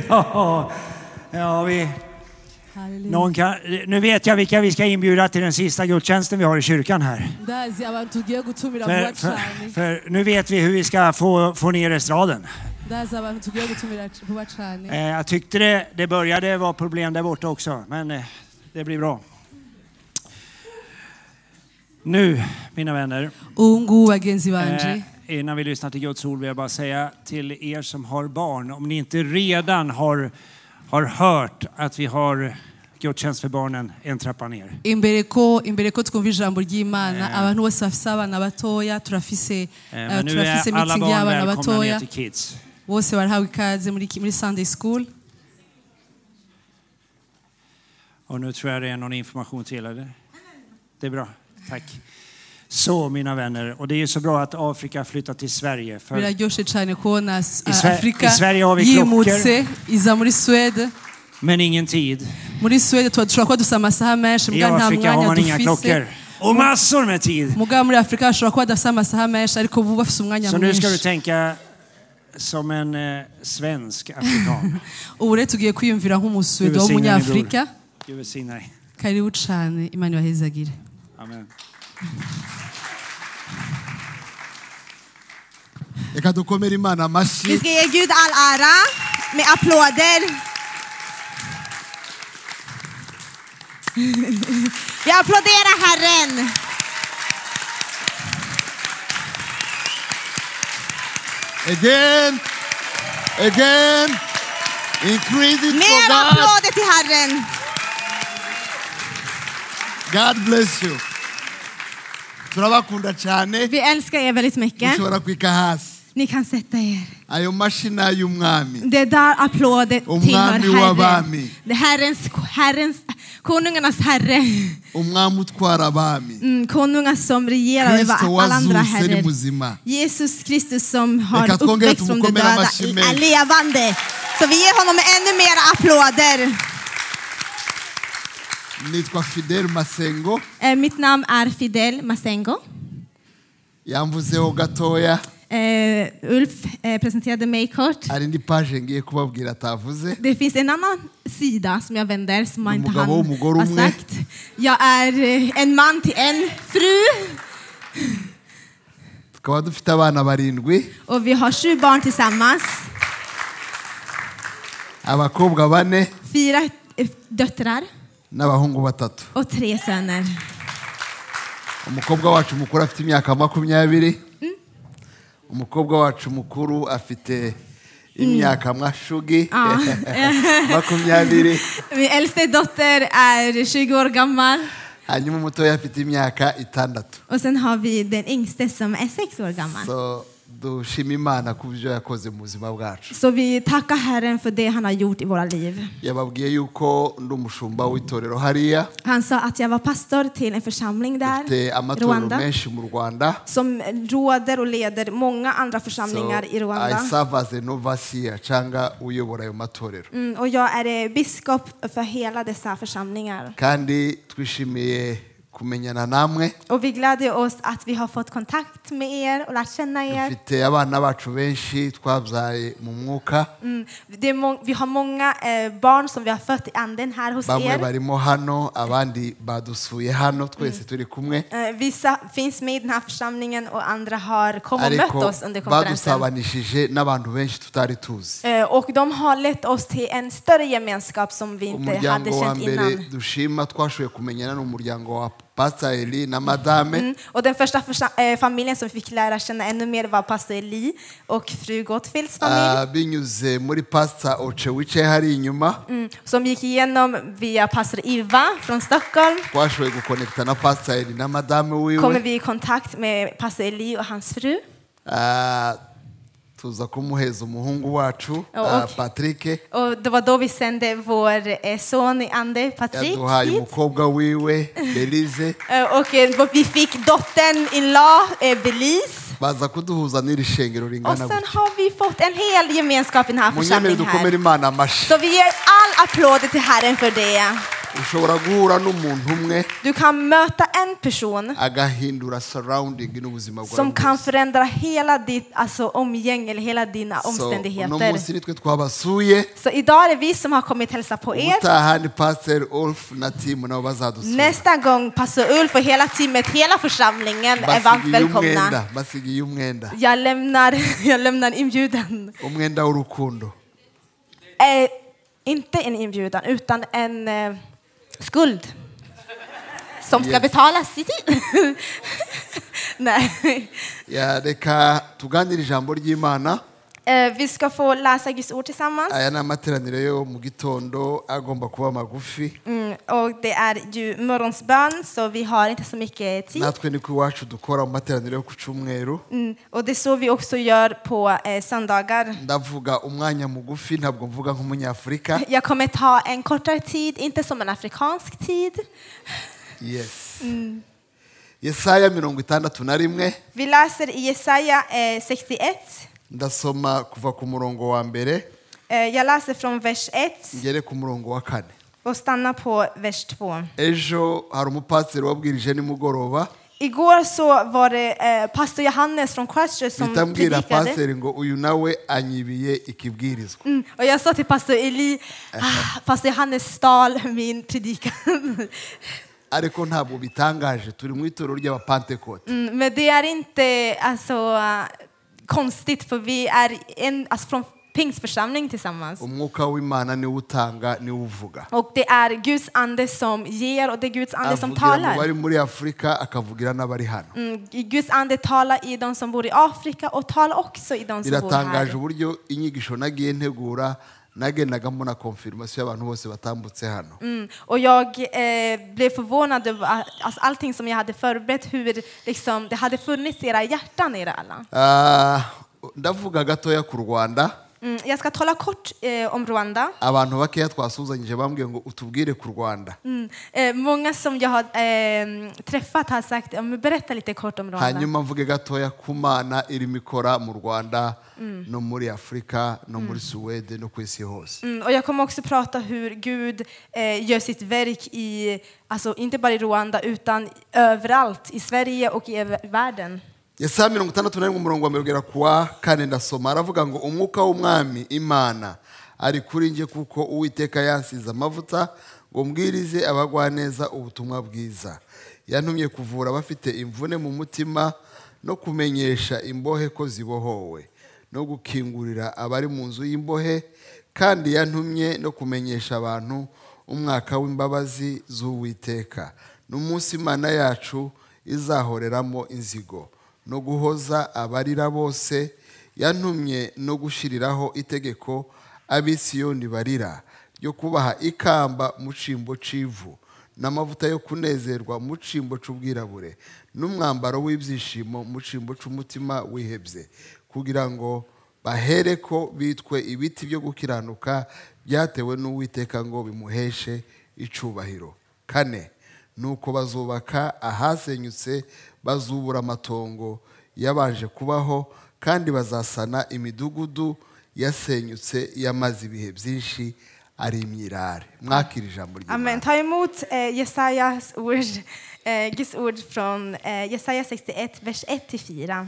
Ja, ja vi, någon kan, nu vet jag vilka vi ska inbjuda till den sista gudstjänsten vi har i kyrkan här. För, för, för nu vet vi hur vi ska få, få ner estraden. Eh, jag tyckte det, det började vara problem där borta också, men eh, det blir bra. Nu, mina vänner, eh, innan vi lyssnar till Guds ord vill jag bara säga till er som har barn, om ni inte redan har, har hört att vi har gudstjänst för barnen en trappa ner. imbere ko imbere ko twumva ijambo ry'imana abantu bose bafise abana batoya turafise Eh, eh, Men nu turafise är alla barn y'abana välkomna ner batoya till Kids. bose barahawe ikaze muri muri sunday school Och nu tror jag det är någon information till, eller? Det är bra, tack. Så mina vänner, och det är ju så bra att Afrika flyttat till Sverige. För biraryoshe cane kubona eh, Sve- afurika i Sverige har vi swede men ingen tid. I Afrika har man inga klockor. Och massor med tid. Så nu ska du tänka som en eh, svensk afrikan. ubu rero tugiye kwiyumvira nk'umuswede Gud välsigne dig, w'umunyafurika karibu imana ibahezagire Amen. Vi ska ge Gud all ära med applåder. Vi applåderar Herren. again again increase it for Mer God applåder till Herren. God bless you Vi älskar er väldigt mycket. Ni kan sätta er. ayo mashyi ni ay'umwami Det där applåder Om tillhör Herren. Det Herrens, Herrens, konungarnas Herre. umwami utwara abami Mm, konungar som regerar över alla andra herrar. Jesus Kristus som har uppväxt från de döda är levande. Så vi ger honom ännu mer applåder. nitwa fidel masengo Eh, Mitt namn är Fidel Masengo. yamvuzeho gatoya Eh, Ulf eh, presenterade mig kort. Det finns en annan sida som jag vänder som man inte han har sagt. Jag är eh, en man till en fru och vi har sju barn tillsammans. Fyra döttrar och tre söner. Umukobwa wacu mukuru afite imyaka afite imyaka mwashugi. Ja. makumyabiri. Min äldste dotter är 20 år gammal. Hanyuma umutoya afite imyaka itandatu. Och sen har vi den yngste som är 6 år gammal. so dushima imana ku byo yakoze mu buzima bwacu Så vi tackar Herren för det han har gjort i våra liv. yababwiye yuko ndi umushumba w'itorero hariya Han sa att jag var pastor till en församling där, amatorero Rwanda, menshi mu rwanda som råder och leder många andra församlingar i I Rwanda. serve as a novasiya cyangwa uyobora ayo matorero Mm, och jag är eh, biskop för hela dessa församlingar. kandi twishimiye kumenyana namwe Och vi gläder oss att vi har fått kontakt med er och lärt känna er. dufite abana bacu benshi twabyaye mu mwuka Mm, det är må- vi har många eh, barn som vi har fött i anden här hos bamwe er. barimo hano abandi badusuye hano twese turi kumwe Eh, vissa finns med i den här församlingen och andra har kommit och mött ariko oss under konferensen. badusabanishije n'abantu benshi tutari tuzi Eh, och de har lett oss till en större gemenskap som vi inte hade umuryango wa känt mbere innan. dushima twashoboye kumenyana ni umuryango wa pastor eli na madame Mm. Och den första eh, familjen som vi fick lära känna ännu mer var pastor Eli och fru Gottfields familj. Ah, inyuma Mm. Som gick igenom via pastor Iva från Stockholm. Kommer vi i kontakt med pastor Eli och hans fru. Ah, tuza kumuheza umuhungu wacu Oh, okay. patrick Och det var då vi sände vår eh, son ande, Patrik, yaduhaye umukobwa wiwe belize Eh, Och eh, vi fick dottern in law, Belize. baza kuduhuza n'iri shengero Och ringana sen gutya har vi fått en hel gemenskap i den här församlingen här. Så vi ger all applåder till Herren för det. Ushobora guhura n'umuntu umwe Du kan möta en person agahindura surrounding n'ubuzima bwawe som kan förändra hela ditt alltså, omgäng eller hela dina omständigheter. munsi nitwe twabasuye Så idag är det vi som har kommit hälsa på er. ubutaha ni pastor ulf na timu nabo bazadusura Nästa gång pastor Ulf och hela teamet, hela församlingen är varmt välkomna. umwenda basigiye umwenda Jag lämnar, jag lämnar inbjudan. umwenda w'urukundo Eh, inte en inbjudan, utan en eh, skuld. Som ska Yes. betalas i tid. Nej. Ya, reka tuganire ijambo ry'imana vi ska få läsa Guds ord tillsammans. aya ni amateraniro yo mu gitondo agomba kuba magufi Mm, och det är ju morgonsbön, så vi har inte så mycket tid. natwe niko iwacu dukora mu materaniro yo ku cyumweru Mm, och det är så vi också gör på eh, söndagar. ndavuga umwanya mugufi ntabwo mvuga nk'umunyafurika Jag kommer ta en kortare tid, inte som en afrikansk tid. yes yesaya mirongo itandatu na rimwe Vi läser i Jesaja eh, 61. Ndasoma kuva ku murongo wa mbere Eh, jag läser från vers 1 ngere ku murongo wa kane och stannar på vers 2. ejo hari umupasiteri wabwirije nimugoroba Igår så var det eh, pastor Johannes från Christchurch som predikade. pasiteri ngo uyu nawe anyibiye ikibwirizwa Mm, och jag sa till pastor Eli, ah, pastor Johannes stal min predikan. ariko ntabwo bitangaje turi mu itorero ry'abapantekote Mm, men det är inte alltså, konstigt för vi är en, alltså, från Pingstförsamling tillsammans. Och det är Guds ande som ger och det är Guds ande som talar. Mm, Guds ande talar i de som bor i Afrika och talar också i de som bor här. Uburyo inyigisho nagiye ntegura nagendaga mbona konfirmasiyo y'abantu bose batambutse hano Mm. Och jag eh, blev förvånad över alltså, allting som jag hade förberett, hur liksom, det hade funnits i era hjärtan i det alla. Ah, ndavuga gatoya ku rwanda jag ska tala kort eh, om Rwanda. abantu bakeya twasuhuzanyije bambwiye ngo utubwire ku rwanda Mm. Eh, många som jag har eh, träffat har sagt, ja, men berätta lite kort om Rwanda. hanyuma mvuge gatoya ku mana irimo ikora mu rwanda no muri afurika no muri suwede no ku isi hose Mm, och jag kommer också prata hur Gud eh, gör sitt verk i, alltså inte bara i Rwanda utan överallt i Sverige och i världen. Yesaya mirongo itandatu na rimwe umurongo wa ugera ku wa kane ndasoma. Aravuga ngo umwuka w'umwami imana. Ari kuri njye kuko uwiteka yansize amavuta ngo mbwirize abagwaneza ubutumwa bwiza. Yantumye kuvura abafite imvune mu mutima no kumenyesha imbohe ko zibohowe no gukingurira abari mu nzu y'imbohe kandi yantumye no kumenyesha abantu umwaka w'imbabazi z'uwiteka. N'umunsi imana yacu izahoreramo inzigo. No guhoza abarira bose yantumye no gushyiriraho itegeko abisiyoni barira ryo kubaha ikamba mu cimbo c'ivu n'amavuta yo kunezerwa mu cimbo c'ubwirabure n'umwambaro w'ibyishimo mu cimbo c'umutima wihebye kugira ngo bahereko bitwe ibiti byo gukiranuka byatewe n'uwiteka ngo bimuheshe icubahiro kane nuko bazubaka ahasenyutse bazubura amatongo yabanje kubaho kandi bazasana imidugudu yasenyutse yamaze ibihe byinshi ari imyirare. Mwakira ijambo ry'imana. Ta emot eh, Jesajas ord, eh, Guds ord från eh, Jesaja 61, vers 1-4.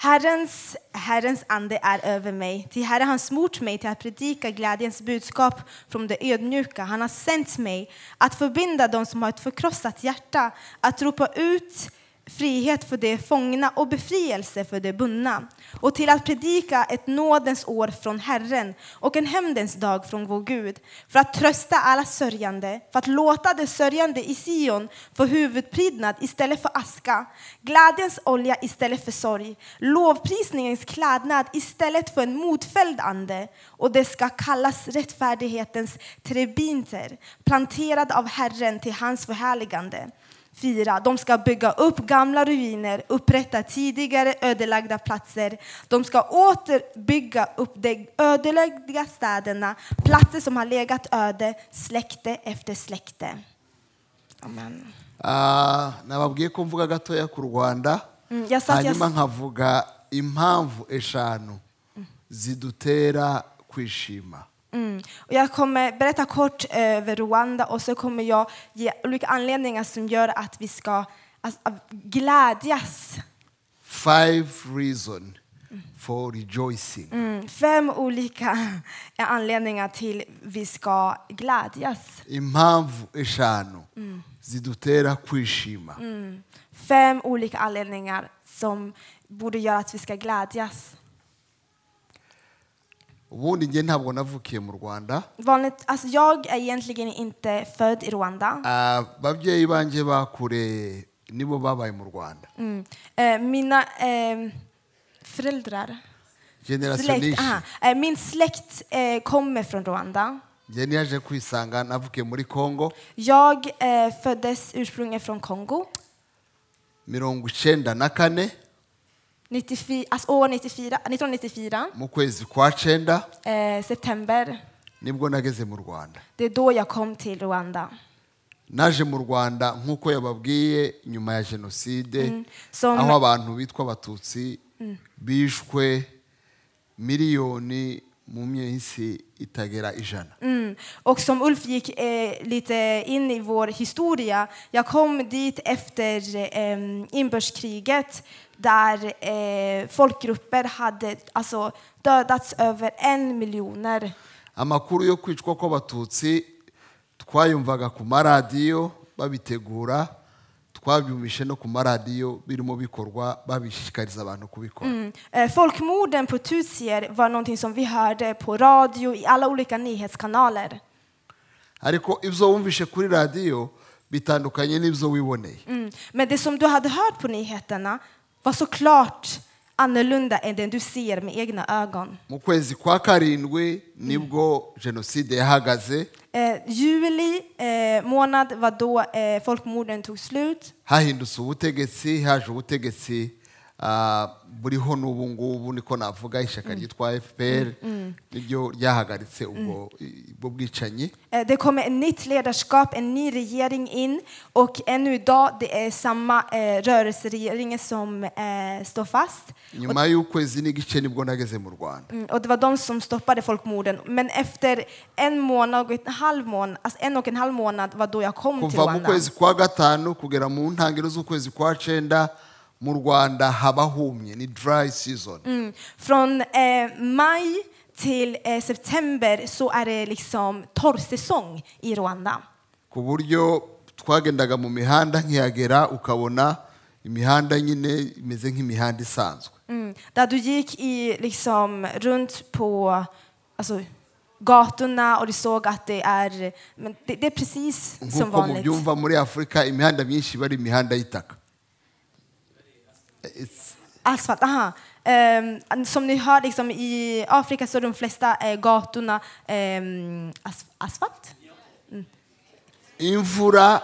Herrens, Herrens ande är över mig, till Herre har smort mig till att predika glädjens budskap från det ödmjuka. Han har sänt mig att förbinda dem som har ett förkrossat hjärta, att ropa ut frihet för de fångna och befrielse för de bundna. Och till att predika ett nådens år från Herren och en hämndens dag från vår Gud. För att trösta alla sörjande, för att låta de sörjande i Sion få huvudprydnad istället för aska, glädjens olja istället för sorg, lovprisningens klädnad istället för en motfälld ande. Och det ska kallas rättfärdighetens trebinter, planterad av Herren till hans förhärligande. Fyra, de ska bygga upp gamla ruiner, upprätta tidigare ödelagda platser. De ska återbygga upp de ödelagda städerna, platser som har legat öde, släkte efter släkte. Amen. Ah, nababwiye ko mvuga gatoya ku rwanda Mm, hanyuma nkavuga impamvu eshanu zidutera kwishima Mm. Och jag kommer berätta kort över Rwanda och så kommer jag ge olika anledningar som gör att vi ska alltså, glädjas. five reason for rejoicing Mm. Fem olika anledningar till vi ska glädjas. impamvu eshanu zidutera kwishima Mm. Fem olika anledningar som borde göra att vi ska glädjas. Ubundi njye ntabwo navukiye mu rwanda Vanligt, alltså jag är egentligen inte född i Rwanda. Ah, ababyeyi banjye bakure nibo babaye mu rwanda Mm. Eh, mina eh, föräldrar, släkt, aha, eh, min släkt eh, kommer från Rwanda. njye niyaje kwisanga navukiye muri congo Jag eh, föddes ursprungligen från Kongo. mirongo icenda na kane 94, år 94, 1994, mu kwezi kwa cenda eh, september. ni bwo nageze mu rwanda kom till Rwanda. naje mu rwanda nk'uko yababwiye nyuma ya jenoside Som- aho abantu bitwa abatutsi bishwe miliyoni Mm. Och som Ulf gick eh, lite in i vår historia, jag kom dit efter eh, inbördeskriget där eh, folkgrupper hade alltså, dödats över en miljoner. amakuru yo kwicwa kw'abatutsi twayumvaga ku maradiyo babitegura twabyumvishe no ku maradiyo birimo bikorwa babishishikariza abantu kubikora Mm. Eh, folkmorden på tutsier var någonting som vi hörde på radio i alla olika nyhetskanaler. ariko ibyo wumvishe kuri radiyo bitandukanye n'ibyo wiboneye Mm. Men det som du hade hört på nyheterna var såklart annorlunda än det du ser med egna ögon. mu kwezi kwa karindwi nibwo jenoside yahagaze Eh, juli eh, månad var då eh, folkmorden tog slut. hahindutse ubutegetsi haje ubutegetsi buriho n'ubu ngubu niko navuga ishyaka ryitwa fpr niryo ryahagaritse ubwo bwicanyi Eh, det kommer ett nytt ledarskap, en ny regering in och ännu idag det är samma eh, rörelseregering som eh, står fast. nyuma y'ukwezi n'igice nibwo nageze mu rwanda Mm, och det var de som stoppade folkmorden. Men efter en månad och en halv månad, alltså en och en halv månad var då jag kom till kuva mu Rwanda. kwezi kwa gatanu kugera mu ntangiriro z'ukwezi kwa cenda mu rwanda haba humye ni dry season Mm. Från eh, maj till eh, september så är det liksom torrsäsong i Rwanda. ku buryo twagendaga mu mihanda nkihagera ukabona imihanda nyine imeze nk'imihanda isanzwe Mm. Där du gick i, liksom, runt på alltså, gatorna och du såg att det är, men det, det är precis som nk'uko vanligt. mubyumva muri afurika imihanda myinshi iba ari imihanda y'itaka Asfalt, aha. Ehm, som ni hör liksom, i Afrika så är de flesta eh, gatorna ehm, as, asfalt. imvura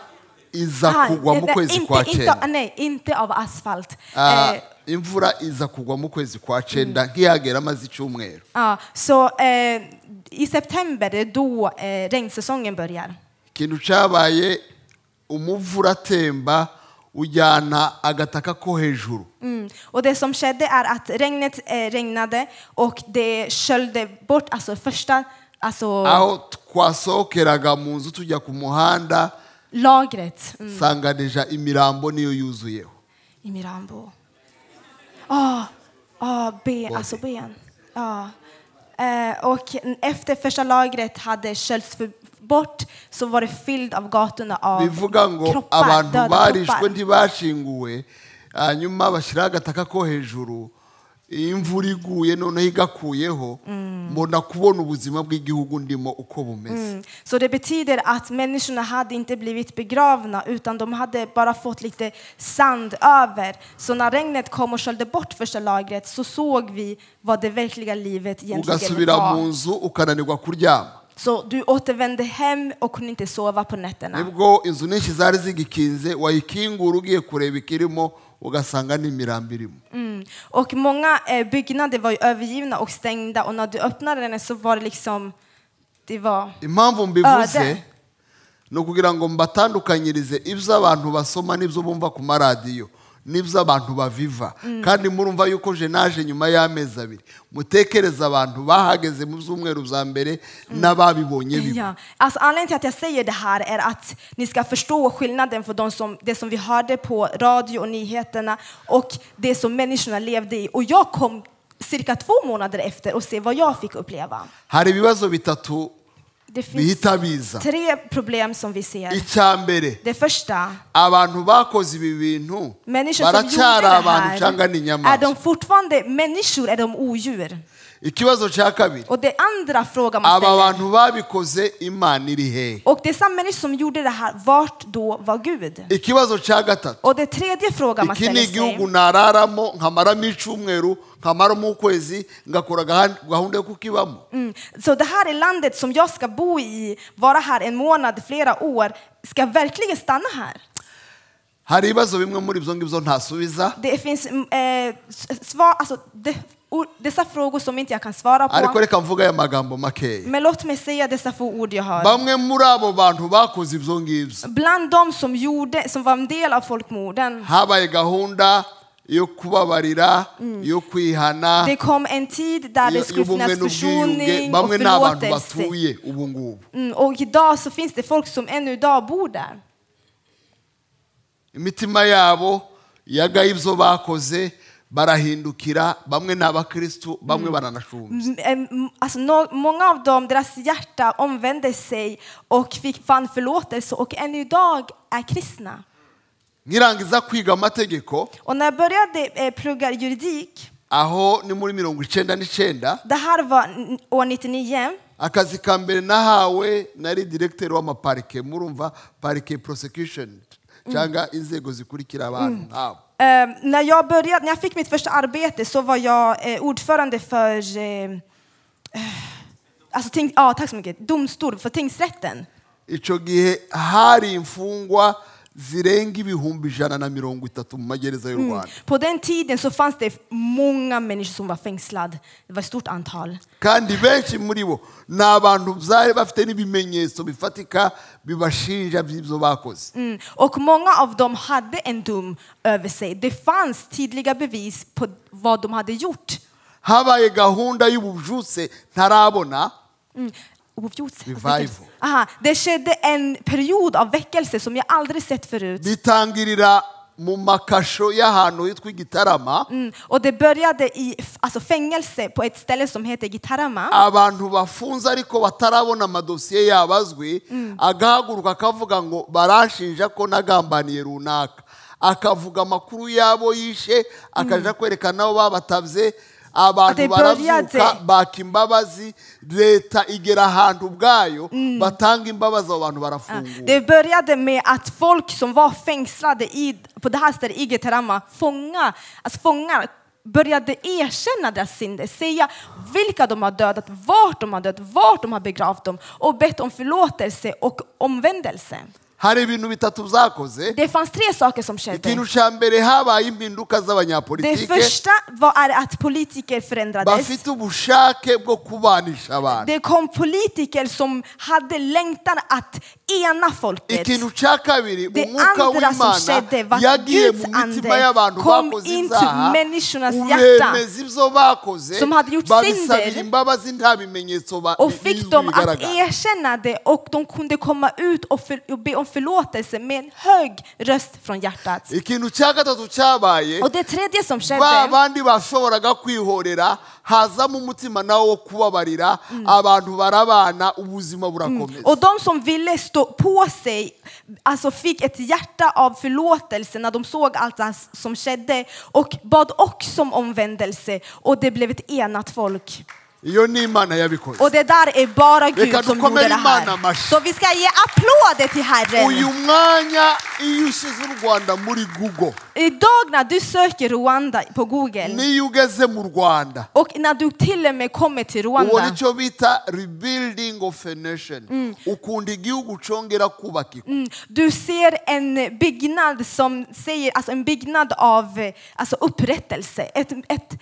iza kugwa mu kwezi kwa cenda nej, inte av asfalt. Ah, Eh, imvura iza kugwa mu kwezi kwa cenda nkihagera amaze icyumweru ja, så eh, i september då eh, regnsäsongen börjar. ikintu cyabaye umuvu uratemba ujyana agataka ko hejuru Mm. Och det som skedde är att regnet eh, regnade och det sköljde bort alltså första alltså, aho twasohokeraga mu nzu tujya ku muhanda lagret mm, sanga deja imirambo niyo yuzuyeho i Mirambo. Ah, ah, ben, alltså ben. Ja. Eh, och efter första lagret hade sköljts för, bort så var det fylld av gatorna av bivuga ngo kroppar, abantu döda barishwe kroppar. ntibashinguwe hanyuma bashyiraho agataka ko hejuru iyo imvura iguye noneho igakuyeho mbona kubona ubuzima bw'igihugu ndimo uko bumeze Så det betyder att människorna hade inte blivit begravna utan de hade bara fått lite sand över. Så när regnet kom och sköljde bort första lagret så såg vi vad det verkliga livet egentligen ugasubira mu var. nzu ukananirwa kuryama Så du återvände hem och kunde inte sova på nätterna. nibwo inzu nyinshi zari zigikinze wayikingura ugiye kureba ikirimo ugasanga n'imirambi irimo Mm. Och många eh, byggnader var ju övergivna och stängda och när du öppnade den så var det liksom, det var impamvu mbivuze Öde. ni ukugira ngo mbatandukanyirize ibyo abantu basoma n'ibyo bumva ku maradiyo n'ibyo abantu baviva kandi murumva yuko je naje nyuma y'amezi abiri mutekereze abantu bahageze mu byumweru bya mbere n'ababibonye biba alltså anledningen till att jag säger det här är att ni ska förstå skillnaden för de som, det som vi hörde på radio och nyheterna och det som människorna levde i. Och jag kom cirka två månader efter och se vad jag fick uppleva. hari ibibazo bitatu Det finns tre problem som vi ser. Det första, människor som gjorde det här, är de fortfarande människor, är de odjur? Ikibazo cya kabiri Och det andra frågan man aba ställer, bantu babikoze imana iri hehe och människor som gjorde det här, vart då var Gud? ikibazo cya gatatu Och det tredje frågan man iki ni ställer igihugu sig, nararamo nkamaramo icumweru nkamaramo ukwezi ngakora gahunda yo kukibamo Mm. Så det här är landet som jag ska bo i, vara här en månad, flera år. Ska jag verkligen stanna här? hari ibibazo bimwe muri ibyo ngibyo ntasubiza Det finns mm, eh, s- svar, alltså, det, dessa frågor som inte jag kan svara ariko på. reka mvuga aya magambo makeya Men låt mig säga dessa få ord jag har. bamwe muri abo bantu bakoze ibyo ngibyo Bland de som, gjorde, som var en del av folkmorden, habaye gahunda yo kubabarira yo kwihana det kom en tid där det skulle y'ubumwe finnas n'ubwiyunge försoning och bamwe ni abantu förlåtelse. batuye ubu ngubu Mm, och idag så finns det folk som ännu idag bor där. imitima yabo yagaye ibyo bakoze barahindukira bamwe ni abakristu bamwe Mm, em, Alltså, många av dem, deras hjärta omvände sig och fick, fann förlåtelse och än idag är kristna. nkirangiza kwiga amategeko Och när jag började eh, plugga juridik, aho ni muri mirongo icyenda n'icyenda. Det här var n- år 99, akazi ka mbere nahawe nari diregiteri w'amaparike murumva parike prosecution cyangwa inzego zikurikira abantu. Nk'abo eh, när, jag började, när jag fick mitt första arbete så var jag eh, ordförande för eh, eh alltså, ting, ja, tack så mycket, domstol för tingsrätten. icyo gihe hari imfungwa zirenga ibihumbi ijana na mirongo itatu mu magereza y'u rwanda På den tiden så fanns det många människor som var fängslade. Det var ett stort antal. kandi benshi muri bo ni abantu bari bafite n'ibimenyetso bifatika bibashinja by'ibyo bakoze Mm. Och många av dem hade en dom över sig. Det fanns tydliga bevis på vad de hade gjort. habaye gahunda y'ubujutse ntarabona Mm. Revival. Aha, det skedde en period av väckelse som jag aldrig sett förut. bitangirira mu makasho y'ahantu hitwa igitarama Mm. Och det började i f- alltså fängelse på ett ställe som heter Gitarama. abantu bafunze ariko batarabona amadosiye yabo azwi agahaguruka akavuga ngo baranshinja ko nagambaniye runaka akavuga amakuru y'abo yishe akaja kwerekana abo babatabye abantu buriya baka imbabazi leta igera ahantu ubwayo batanga imbabazi abo bantu barafungura. Det började med att folk som var fängslade i, på det här stället i Gitarama, fånga, alltså fångar, började erkänna deras synder, säga vilka de har dödat, vart de har dödat, vart de har begravt dem och bett om förlåtelse och omvändelse. Hari ibintu bitatu byakoze. Det fanns tre saker som ikintu skedde. cya mbere habaye impinduka Det z'abanyapolitike. första var att politiker förändrades. bafite ubushake bwo kubanisha abantu. Det kom politiker som hade längtan att ena folket. ikintu cya kabiri Det umwuka andra som w'imana skedde var att yagiye Guds mu mitima ande. y'abantu kom bakoze in till människornas hjärta. Ubemeza ibyo bakoze som hade gjort babisabira synder. imbabazi nta bimenyetso ba- och fick bizwi dem att bigaragara erkänna det och de kunde komma ut och, för, och be om om förlåtelse med en hög röst från hjärtat. Och det tredje som skedde, bandi bashoboraga kwihorera hazamo umutima nawo wo kubabarira abantu barabana ubuzima burakomeza och de som ville stå på sig alltså fick ett hjärta av förlåtelse när de såg allt som skedde och bad också om omvändelse och det blev ett enat folk. Och det där är bara Gud som gjorde det här. Så vi ska ge applåder till Herren. Idag när du söker Rwanda på Google och när du till och med kommer till Rwanda kubakika Mm, Du ser en byggnad som säger, alltså en byggnad av eh, alltså upprättelse. Ett, ett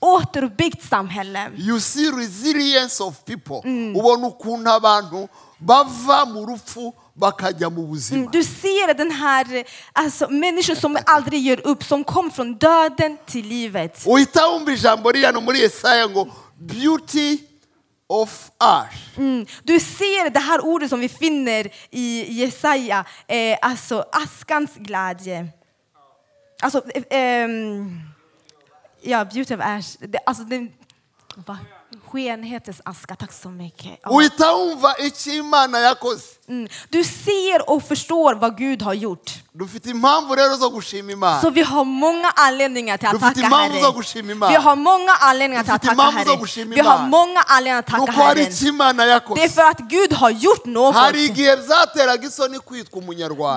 återuppbyggt samhälle. you see resilience of people ubona ukuntu abantu bava mu rupfu bakajya mu buzima Mm, Du ser den här, eh, alltså människor som aldrig ger upp, som kom från döden till livet. uhita wumva ijambo riyano muri yesaya ngo beauty of ash Mm. Du ser det här ordet som vi finner i Jesaja, eh, alltså askans glädje. Alltså, eh, ehm, ja, beauty of ash. Det, alltså, det... va? Skenhetens aska, tack så mycket. Ja. Mm. Du ser och förstår vad Gud har gjort. Så vi har många anledningar till att tacka Herren. Vi har många anledningar till att tacka Herren. Vi har många anledningar att tacka Herren. Det är för att Gud har gjort något.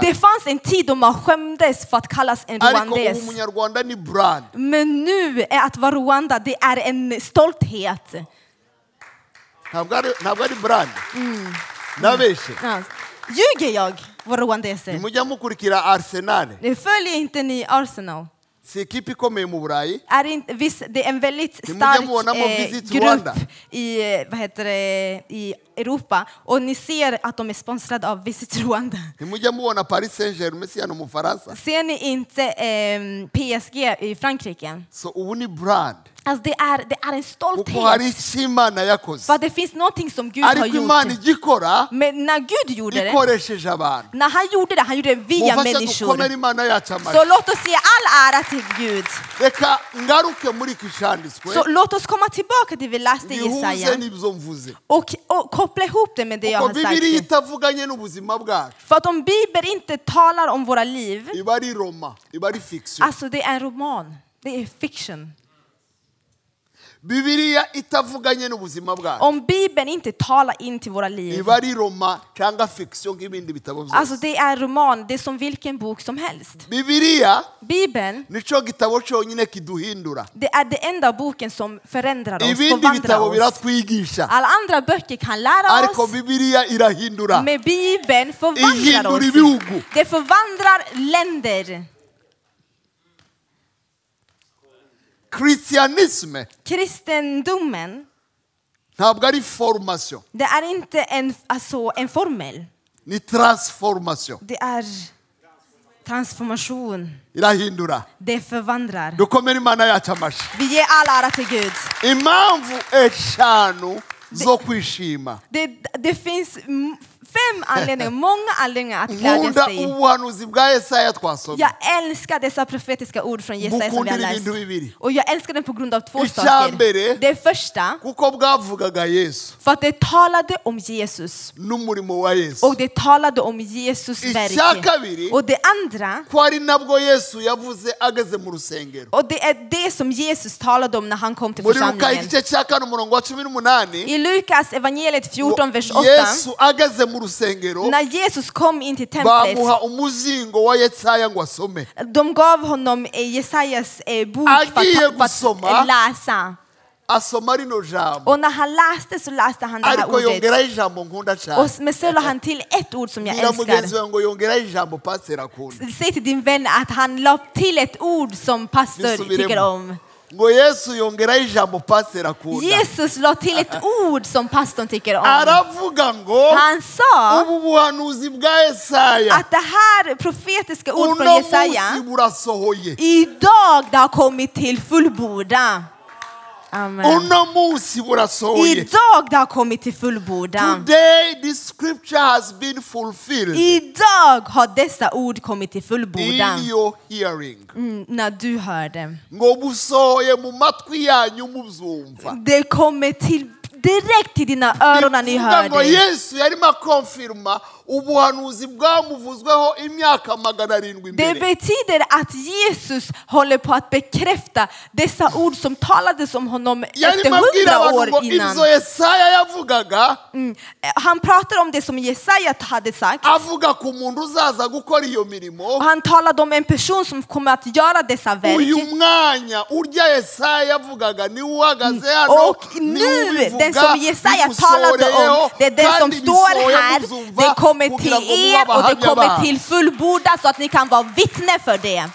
Det fanns en tid då man skämdes för att kallas en rwandes. Men nu är att vara Rwanda, det är en stolthet. Ntabwo ari- brand nabeshye. Ljuger jag, vår rwandeser? nimujya mukurikira arsenal Det följer inte ni Arsenal? si ikipe ikomeye mu burayi Är inte, visst, det är en väldigt stark eh, grupp Rwanda. i, eh, vad heter det, i Europa och ni ser att de är sponsrade av Visit Rwanda. ntimujya mubona paris saint germain si hano mu faransa Ser ni inte eh, PSG i Frankrike? so ubu ni brand Alltså det är, det är en stolthet. För det finns någonting som Gud har gjort. Men när Gud gjorde det, när han gjorde det, han gjorde det via människor. Så låt oss ge all ära till Gud. Så låt oss komma tillbaka till vi läste i Jesaja och, och koppla ihop det med det jag har sagt. För att om Bibeln inte talar om våra liv, alltså det är en roman, det är fiction. Bibiriya itavuganye n'ubuzima bwacu Om Bibeln inte talar in till våra liv, iba ari roma cyangwa fiction nk'ibindi bitabo alltså det är roman, det är som vilken bok som helst. bibiriya Bibeln, nicyo gitabo cyonyine kiduhindura det är den enda boken som förändrar oss, ibindi förvandlar bitabo oss. biratwigisha Alla andra böcker kan lära ariko oss, bibiriya irahindura men Bibeln förvandlar ihindura oss. ibihugu Det förvandlar länder. Christianisme Kristendomen, ntabwo ari formation det är inte en, alltså, en formel. ni transformation Det är transformation. irahindura Det förvandlar. dukomere imana yacu amashyi Vi ger all ära till Gud. impamvu eshanu zo kwishima Det, det finns fem anledningar, många anledningar att glädja sig. Jag älskar dessa profetiska ord från Jesaja som vi har läst. Och jag älskar den på grund av två saker. Det första, för att det talade om Jesus. Och det talade om Jesus verk. Och det andra, och det är det som Jesus talade om när han kom till församlingen. I Lukas evangeliet 14, vers 8, yesu ageze mu rusengero när Jesus kom in till templet, bamuha umuzingo wa yesaya ngo asome de gav honom eh, Jesajas eh, bok för att, eh, läsa. asoma rino jambo Och när han läste så läste han det här yongeraho ordet. ijambo nkunda Och, cyane men så la han till ett ord som jag älskar. wawe ngo yongeraho ijambo pasiteri akunda Säg till din vän att han la till ett ord som pastor tycker om. Ngo yesu yongeraho ijambo pasiteri akunda Jesus la till ett ord som pastorn tycker om. aravuga ngo Han sa ubu buhanuzi bwa yesaya att det här profetiska ord från uno munsi Jesaja burasohoye idag det har kommit till fullbordan. Amen. Idag det har kommit till fullbordan. today this scripture has been fulfilled Idag har dessa ord kommit till fullbordan. in your hearing Mm, när du hör mubyumva Det kommer till, direkt till dina öron när ni hör det. Ubuhanuzi bwamuvuzweho imyaka magana arindwi Det imbere betyder att Jesus håller på att bekräfta dessa ord som talades om honom efter yarimo abwira hundra abantu ngo år innan. ibyo yesaya yavugaga Mm. Han pratar om det som Jesaja hade sagt. avuga ku muntu uzaza gukora iyo mirimo han talade om en person som kommer att göra dessa uyu verk. mwanya urya yesaya yavugaga niwe uhagaze hano Och nu, den som Jesaja talade om, det är den som står här, det kommer till er och det kommer till fullbordan så att ni kan vara vittne för det.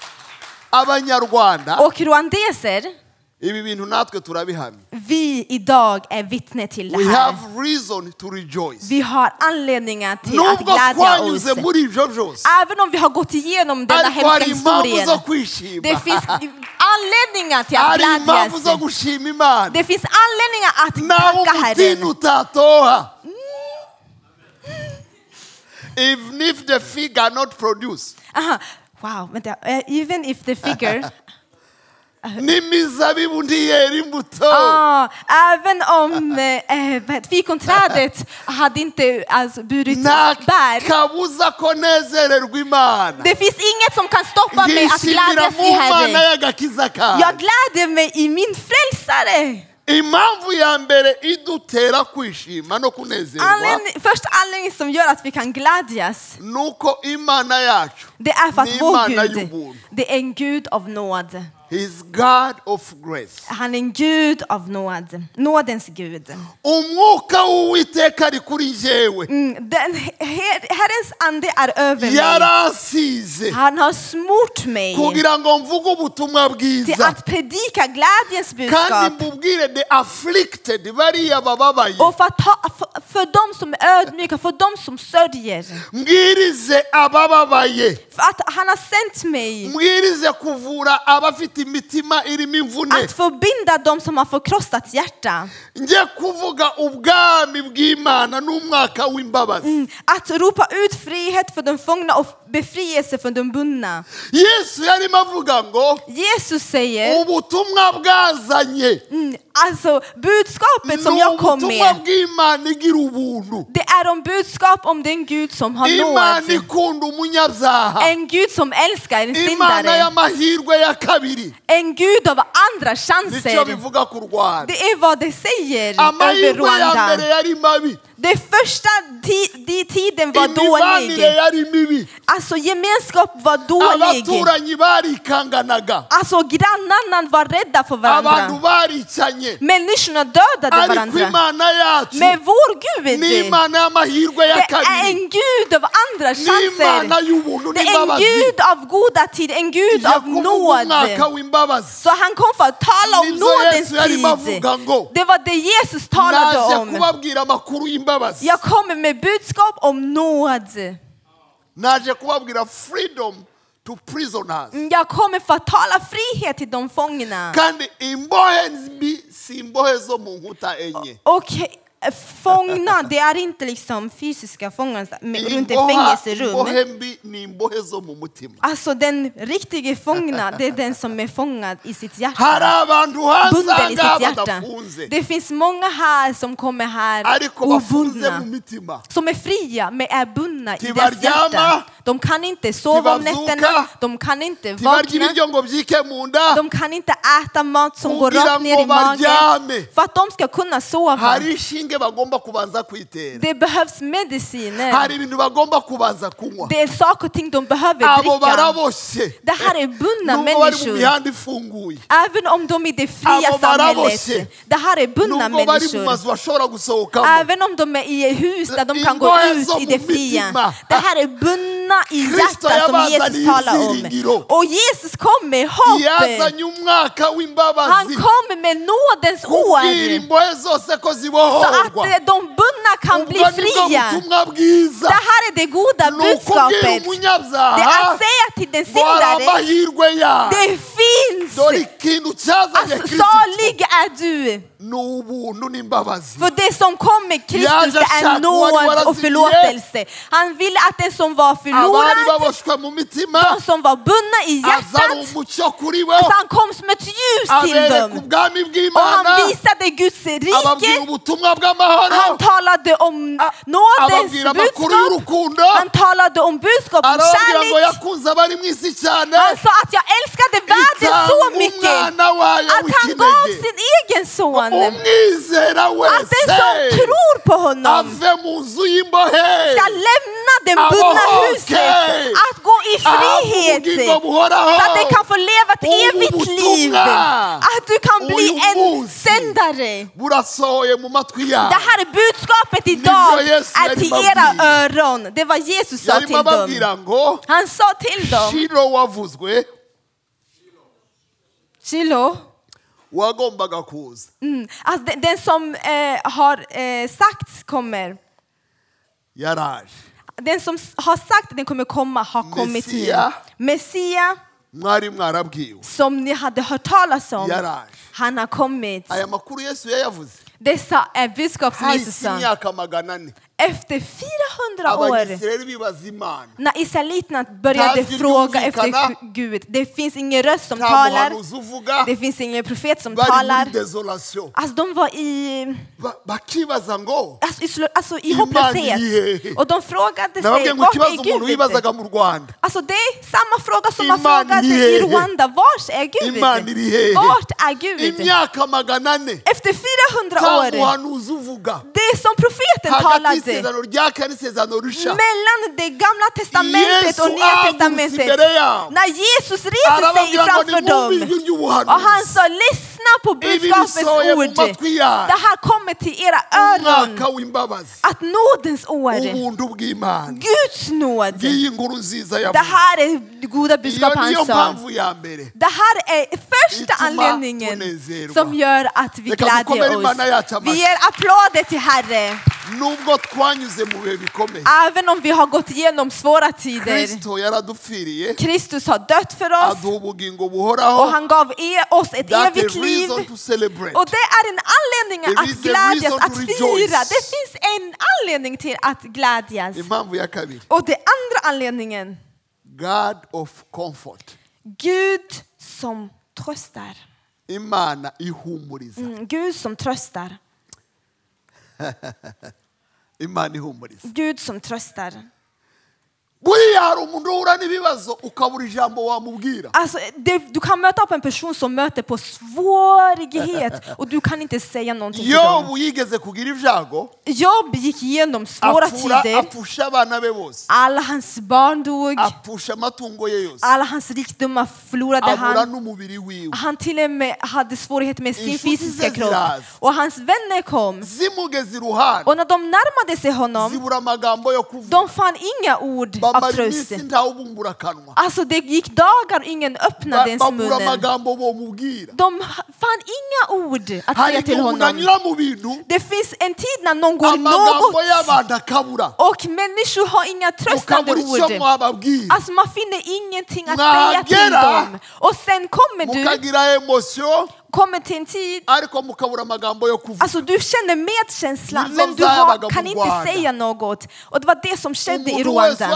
Och rwandeser, vi idag är vittne till det här. Vi har anledningar till att glädja oss. Även om vi har gått igenom denna hemska historien. Det finns anledningar till att glädjas. Det finns anledningar att tacka Herren. Even if the figure not produce Aha. Wow, vänta. Eh, even if the figure... n'imizabibu ntiyera imbuto ah, även om eh, eh, fikonträdet hade inte alltså, burit bär. kabuza ko nezererwa imana Det finns inget som kan stoppa mig att glädjas i Herren. Jag gläder mig i min frälsare. Impamvu ya mbere idutera kwishima no kunezerwa Anledning, första anledningen som gör att vi kan glädjas, ni uko imana yacu det är för Ni att vår imana Gud, y'ubuntu. det är en Gud av nåd. He is god of grace Han är en Gud av nåd. Nådens Gud. umwuka w'uwiteka ari kuri njyewe Mm, den, her, Herrens ande är över mig. Han har smort mig kugira ngo mvuge ubutumwa till bwiza att predika glädjens kandi budskap. mbubwire the afflicted bariya bababaye Och för, att ta, för, för de som är ödmjuka, för de som sörjer. mbwirize abababaye För att han har sänt mig mbwirize kuvura abafite imitima irimo imvune att förbinda de som har förkrossat hjärta. njye kuvuga ubwami bw'imana n'umwaka w'imbabazi Mm, Att ropa ut frihet för de fångna och befrielse för de bundna. yesu yarimo avuga ngo Jesus säger, ubutumwa bwazanye mm, alltså budskapet som jag kom med, det är om budskap om den Gud som har nåd. En Gud som älskar en syndare. En Gud av andra chanser. Det är vad det säger över Rwanda. Det första ti- di tiden var dålig. Alltså gemenskap var dålig. Alltså grannarna var rädda för varandra. Människorna dödade varandra. Men vår Gud, det är en Gud av andra chanser. Det är en Gud av goda tid, en Gud av nåd. Så han kom för att tala om nådens tid. Det var det Jesus talade om. Y'imbabazi Jag kommer med budskap om nåd. naje kubabwira freedom to prisoners Jag kommer för att tala frihet till de fångna. kandi imbohe mbi si imbohe zo mu nkuta enye Och fångna, det är inte liksom fysiska fångar runt ett fängelserum. Alltså den riktiga fångna, det är den som är fångad i sitt hjärta. Bunden i sitt hjärta. Det finns många här som kommer här obundna. Som är fria men är bundna i deras hjärta. De kan inte sova om nätterna, de kan inte vakna, de kan inte äta mat som går rakt ner i magen. För att de ska kunna sova. Inshinge bagomba kubanza kwitera Det behövs mediciner. hari ibintu bagomba kubanza kunywa Det är saker och ting de behöver abo dricka. baraboshye Det här är bundna nubwo bari mu människor. mihanda ifunguye Även om de är i det fria Abo samhället. baraboshye. Det här är bundna nubwo bari mu människor. mazu bashobora gusohokamo Även om de är i hus där de kan gå Imbohe ut i det fria. mitima. Det här är bundna i Kristo hjärtat som yabazaniye Jesus talar om. ibyiringiro. Och Jesus kom med hopp. yazanye umwaka Han w'imbabazi kom med nådens år. kubwira imbohe zose ko Så att eh, de bundna kan bli fria. Det här är det goda budskapet. Det är att säga till den syndare, det finns Alltså, salig är du. För det som kom med Kristus det är nåd och förlåtelse. Han ville att den som var förlorad, de som var bundna i hjärtat, alltså han kom som ett ljus till dem. Och han visade Guds rike. Han talade om nådens budskap. Han talade om budskap om kärlek. Han sa att jag älskade världen så mycket att han gav sin egen son. Att den som tror på honom ska lämna det bundna huset, att gå i frihet. Så att den kan få leva ett evigt liv. Att du kan bli en sändare. Det här är budskapet idag. är till era öron. Det var Jesus sa till dem. Han sa till dem, Shiloh, wagombaga kuza mm, alltså den, den som eh, har eh, sagt kommer, yaraje den som har sagt att den kommer komma har kommit. Messia. Messia, mwari mwarabwiwe. Som ni hade hört talas om, yaraje han har kommit. aya makuru yesu yayavuze Dessa är budskap som Jesus Efter 400 år när israeliterna började fråga efter Gud. Det finns ingen röst som talar. Det finns ingen profet som talar. Alltså de var i, alltså, alltså, i Imani hopplöshet. Och de frågade sig, vart är Gud? Alltså det är samma fråga som man frågade i Rwanda. Vart är Gud? Vart är Gud? Efter 400 nta år, det som profeten talade rya kane risha mellan det gamla testamentet och nya testamentet. När Jesus reser sig framför dem och han sa lyssna på budskapets ord. Det här kommer till era öron. Att nådens år, Guds nåd, det här är goda budskap han sa. Det här är första anledningen som gör att vi glädjer Imana oss. Vi ger applåder till Herre. Även om vi har gått igenom svåra tider. Kristus har dött för oss. Och han gav e- oss ett evigt a liv. Och det är en anledning There att glädjas, att fira. Det finns en anledning till att glädjas. Och det andra anledningen, god of comfort Gud som tröstar. imana ihumuriza Mm, Gud som tröstar. imana ihumuriza Gud som tröstar. Alltså, det, du kan möta upp en person som möter på svårighet och du kan inte säga någonting till dem. Jobb gick igenom svåra tider. Alla hans barn dog. Alla hans rikdomar förlorade han. Han till och med hade svårigheter med sin fysiska kropp. Och hans vänner kom. Och när de närmade sig honom, de fann inga ord av bamara tröst. iminsi ntawubumbura akanwa Alltså det gick dagar ingen öppnade ens munnen. De fann inga ord att säga till honom. Det finns en tid när någon går något och människor har inga tröstande ord. Alltså man finner ingenting att säga till dem. Och sen kommer du, kommer till en tid, alltså du känner medkänsla men du har, kan inte säga något. Och det var det som skedde i Rwanda.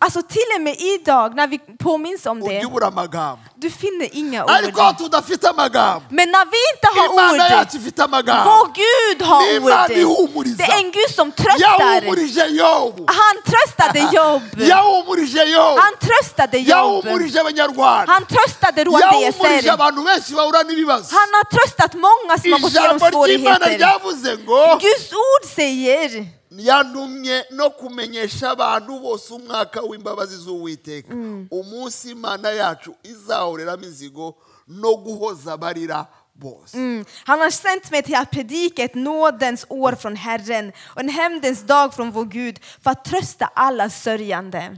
Alltså till och med idag när vi påminns om det, du finner inga ord. Men när vi inte har ord, vår Gud har ord. Det är en Gud som tröstar. Han tröstade yobu Han tröstade abanyarwanda Han tröstade rwandeser. Abantu benshi bahura n'ibibazo. Han har tröstat många som har gått igenom svårigheter. ryavuze ngo Guds ord säger yantumye no kumenyesha abantu bose umwaka w'imbabazi z'uwiteka. Umunsi imana yacu izahoreramo izigo no guhoza abarira. Bose Mm. Han har sänt mig till att predika ett nådens år från Herren och en hämndens dag från vår Gud för att trösta alla sörjande.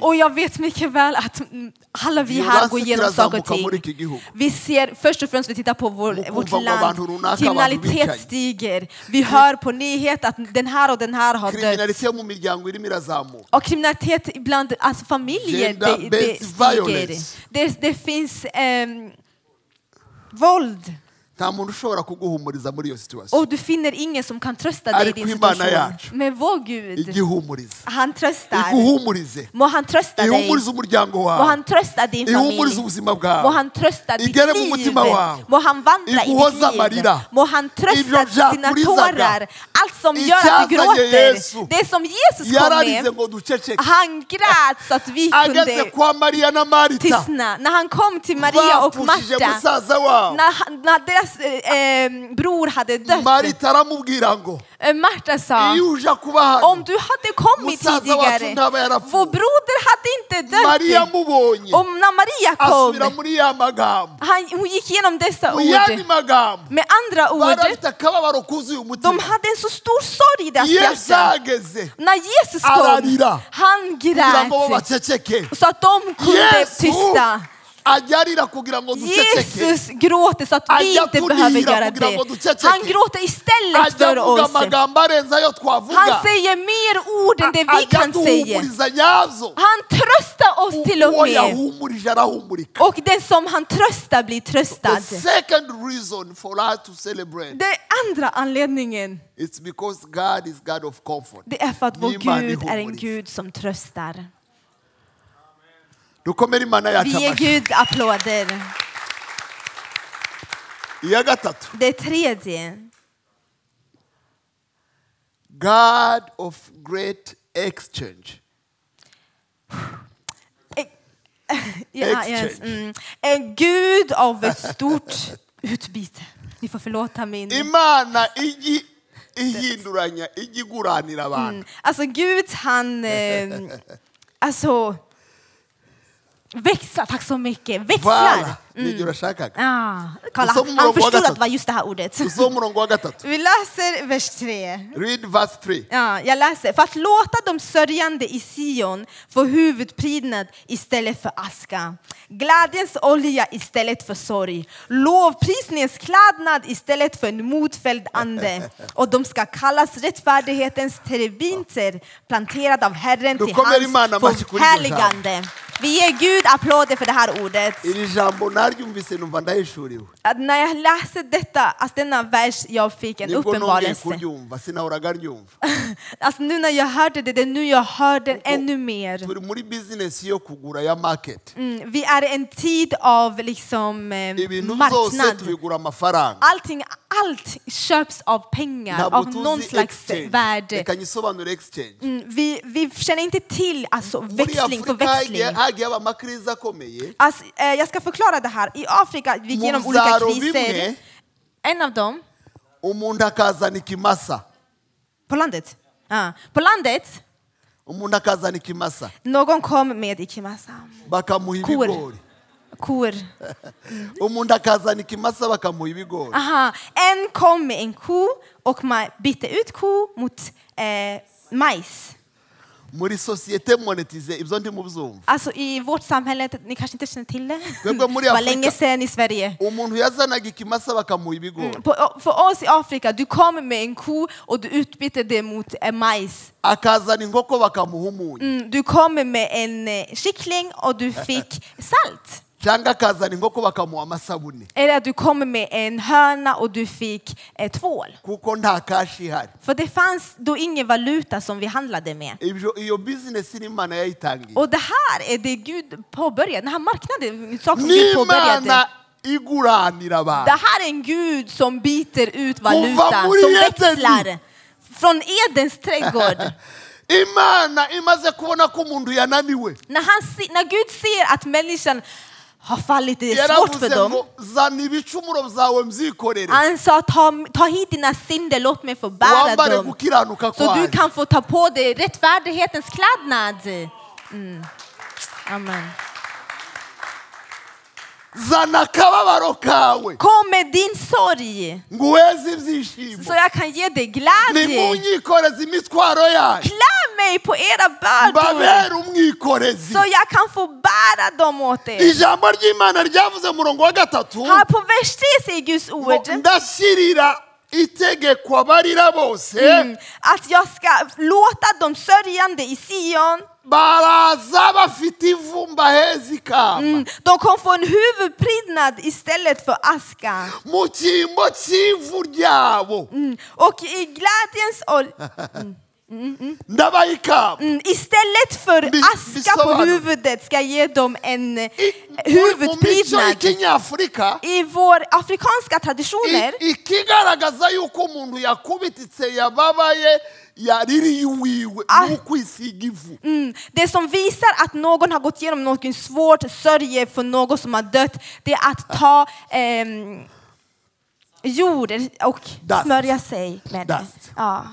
Och jag vet mycket väl att mm, alla vi här går igenom saker och ting. Vi ser först och främst, vi tittar på vår, vårt land. Kriminalitet stiger. Vi hör på nyhet att den här och den här har dött. Och kriminalitet bland alltså familjer, det, det stiger. Det, det finns eh, våld nta muntu ushobora kuguhumuriza muri iyo situation Och du finner ingen som kan trösta dig i din situation. Men vår Gud, igihumuriza han tröstar. iguhumurize Må han trösta dig. ihumurize umuryango Må han trösta din ihumurize familj. Må han trösta ditt igere mu liv. mutima wawe Må han vandra i ditt liv. Må han trösta dina tårar. Allt som gör att du gråter. Det som Jesus kom med. Han grät så att vi kunde tystna. När han kom till Maria och Marta. när deras eh, eh, bror hade dött. marita aramubwira ngo Eh, Marta sa. iyo uje kuba Om du hade kommit Musaza tidigare, yarapfuye. vår broder hade inte mariya dött. amubonye Och när Maria asubira kom, muri ya magambo han, hon gick igenom dessa mu yandi ord. magambo Med andra ord, bari bafite akababaro kuzuye de umutima hade en så stor sorg i deras yesu När Jesus kom, Ararira. han kugira ngo bo grät baceceke så att de kunde tysta. Jesus gråter så att vi inte behöver göra det. Han gråter istället för oss. Han säger mer ord än det vi kan säga. Han tröstar oss till och med. Och den som han tröstar blir tröstad. the second reason for us to celebrate Den andra anledningen it's because God is God of comfort det är för att vår Gud är en. Gud som tröstar. Dukomere imana yacu Vi ger Gud applåder. iya gatatu Det tredje. God of great exchange Ja, Exchange. yes, mm. En Gud av ett stort utbyte. Ni får förlåta min... imana ijya ihinduranya ijya iguranira abantu Mm. Alltså Gud han... Eh, alltså... Växlar, tack så mycket. Växlar. vala nibyo urashakaga kolla, Som han förstod att det var just det här ordet. Vi läser vers 3. read verse 3 Ja, jag läser. För att låta de sörjande i Sion få huvudprydnad istället för aska. Glädjens olja istället för sorg. Lovprisningens klädnad istället för en modfälld ande. Och de ska kallas rättfärdighetens terebinter, planterad av Herren till hans förhärligande. Vi ger Gud applåder för det här ordet. Att när jag läste detta, alltså denna vers, jag fick en uppenbarelse. Alltså nu när jag hörde det, det är nu jag hör den ännu mer. Mm, vi är en tid av liksom eh, marknad. Allting, allt köps av pengar, av någon slags värde. Mm, vi, vi känner inte till alltså, växling för afurika växling. Alltså, eh, jag ska förklara det här. I Afrika vi gick igenom olika kriser. En av dem, på landet. Ja. På landet, någon kom med ikimasa. Kor. Kor. umuntu akazana ikimasa bakamuha ibigori Aha. En kom med en ko och man bytte ut ko mot eh, majs. muri sosiyete monetize ibyo ntimubyumva Alltså i vårt samhälle, ni kanske inte känner till det, Twebwe muri det var länge sedan i Sverige. umuntu yazanaga ikimasa bakamuha ibigori På, för oss i Afrika, du kom med en ko och du utbytte det mot eh, majs. akazana inkoko bakamuha umunyu Mm, du kom med en eh, kyckling och du fick salt. Cyangwa akazana inkoko bakamuha amasabune Eller att du kom med en höna och du fick eh, tvål. kuko nta kashi ihari För det fanns då ingen valuta som vi handlade med. ibyo iyo bizinesi n'imana yayitangiye Och det här är det Gud påbörjade, den här marknaden, saker som Gud påbörjade. n'imana iguranira Det abantu här är en Gud som byter ut valuta, som växlar. Från Edens trädgård. imana imaze kubona ko umuntu yananiwe när, han se, när Gud ser att människan har fallit, det är svårt för dem. Han sa ta, ta hit dina synder, låt mig få bära dem. Så du kan få ta på dig rättfärdighetens klädnad. Mm. Amen. Zana akababaro kawe. Kom med din sorg ngo uheze ibyishimo så jag kan ge dig glädje. nimunyikoreze imitwaro yanyu Klä mig på era bördor mbabere umwikorezi så jag kan få bära dem åt er. ijambo ry'imana ryavuze mu murongo wa gatatu. Här på vers 3 säger Guds ord mm, att jag ska låta de sörjande i Sion, baraza bafite ivumba heza ikamba mm, de kommer få en huvudprydnad istället för aska. mu cyimbo cy'ivu ryabo. Mm, och i glädjens ol- ndabaha ikamba mm, istället för aska på huvudet ska jag ge dem en eh, huvudprydnad. I vår afrikanska traditioner iwiwe Ah. Mm. Det som visar att någon har gått igenom något svårt, sörjer för någon som har dött, det är att ta ehm, jord och Dust. smörja sig med det. Ja.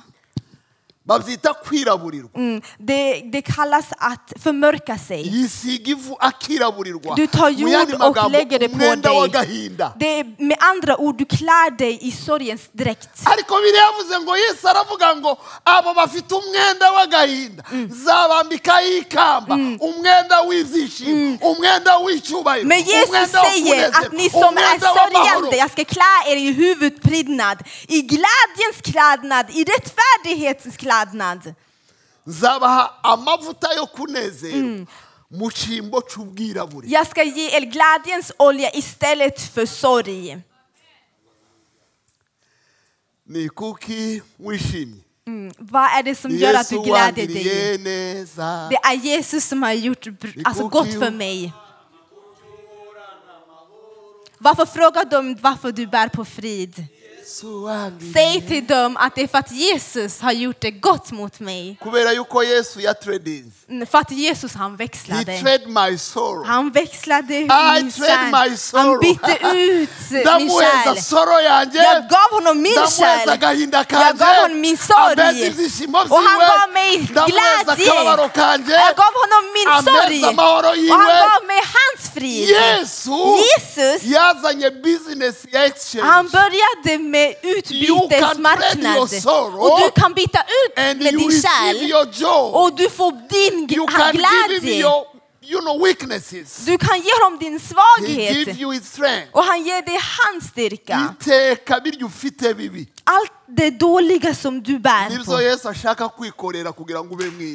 Babyita kwiraburirwa Mm. Det, det kallas att förmörka sig. yisiga ivu akiraburirwa Du tar jord och lägger det på dig. Det är med andra ord, du klär dig i sorgens dräkt. ariko biriya yavuze ngo yesu aravuga ngo abo bafite umwenda w'agahinda zabambikaho ikamba umwenda w'ibyishimo umwenda w'icyubahiro Men Jesus säger att ni som är sörjande, jag ska klä er i huvudprydnad, i glädjens klädnad, i rättfärdighetens klädnad. Nzabaha amavuta yo kunezerwa mu cyimbo cy'ubwirabure Jag ska ge er glädjens olja istället för sorg. ni kuki wishimye Mm. Vad är det som gör att du gläder dig? Det är Jesus som har gjort alltså, gott för mig. Varför frågar de varför du bär på frid? Säg till dem att det är för att Jesus har gjort det gott mot mig. För att Jesus han växlade. Han växlade min kärl. Han bytte ut min kärl. Jag gav honom min kärl. Jag gav honom min sorg. Och han gav mig glädje. Jag gav honom min sorg. Och han gav mig hans frid. Jesus, han började med Trade utbytesmarknad. Och du kan byta ut med din joy Och du får din glädje. you know weaknesses Du kan ge honom din he svaghet. give you his strength Och han ger dig hans styrka. Allt det dåliga som du bär på.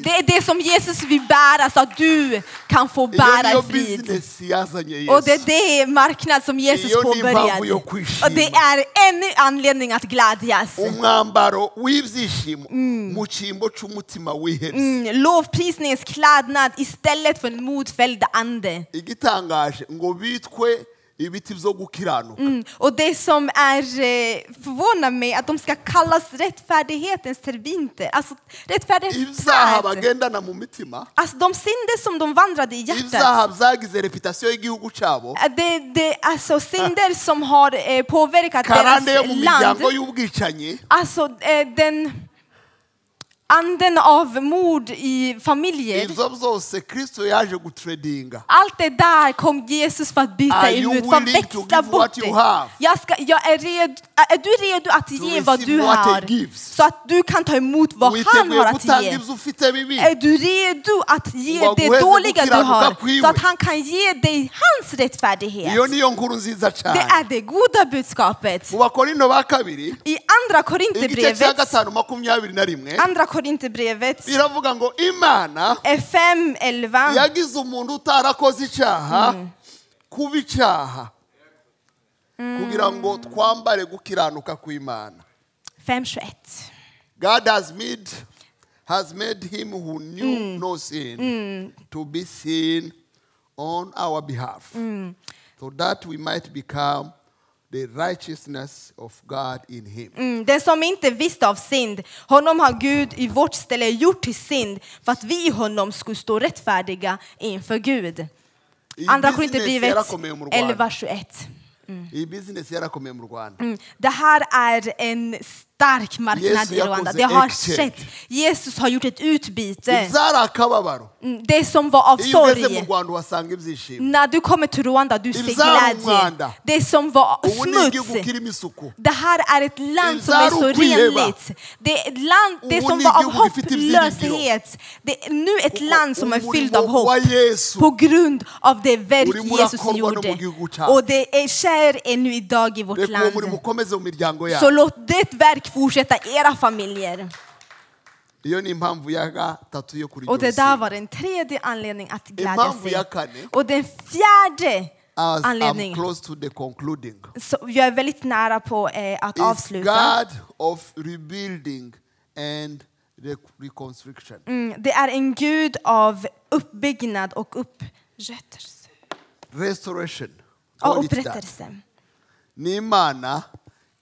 Det är det som Jesus vill bära så att du kan få bära frid. bizinesi yazanye Och det är det marknad som Jesus påbörjade. Och det är ännu anledning att glädjas. wihebye Mm, lovprisningens klädnad istället för en modfälld ande. Ibiti byo gukiranuka Mm. Och det som är eh, förvånar mig att de ska kallas rättfärdighetens terbinter. Alltså rättfärdighetens ibyaha bagendana mu mitima Alltså de synder som de vandrade i hjärtat. ibyaha byagize reputasiyo y'igihugu cyabo Eh, Det, det, alltså synder som har eh, påverkat karande yo deras mu land. miryango y'ubwicanyi Alltså eh, den anden av mord i familjer. Allt det där kom Jesus för att byta emot, för att växla bort det. Jag, ska, jag är, redo, är du redo att ge vad du har? Så att du kan ta emot vad han har att ge. Är du redo att ge det dåliga du har så att han kan ge dig hans rättfärdighet? Det är det goda budskapet. I andra Korinthierbrevet, andra Korinthierbrevet biravuga ngo imana 5.11 yagize umuntu utarakoze icyaha mm. kuba icyaha. Kugira ngo twambare gukiranuka kw'imana. 5.21 god has made, has made him who knew mm. no sin mm. to be sin on our behalf. So that we might become the righteousness of god in him. Mm, den som inte visste av synd, honom har Gud i vårt ställe gjort till synd för att vi i honom skulle stå rättfärdiga inför Gud. Andra Korinthierbrevet yarakomeye mu rwanda 11.21 iyi bizinesi yarakomeye mu rwanda mm. Det här är en stark marknad i Rwanda. Det har skett. Jesus har gjort ett utbyte. Mm, Det som var av sorg. När du kommer till Rwanda, du ser glädje. Det som var smuts. Det här är ett land som är så renligt. Det är ett land det som var av hopplöshet. Det är nu ett land som är fyllt av hopp. På grund av det verk Jesus gjorde. Och det är sker ännu idag i vårt land. Så låt det verk fortsätta era familjer. Och det där var den tredje anledningen att glädja sig. Och den fjärde anledningen, så jag är väldigt nära på eh, att avsluta. Mm, det är en gud av uppbyggnad och upprättelse. restoration that. upprättelse.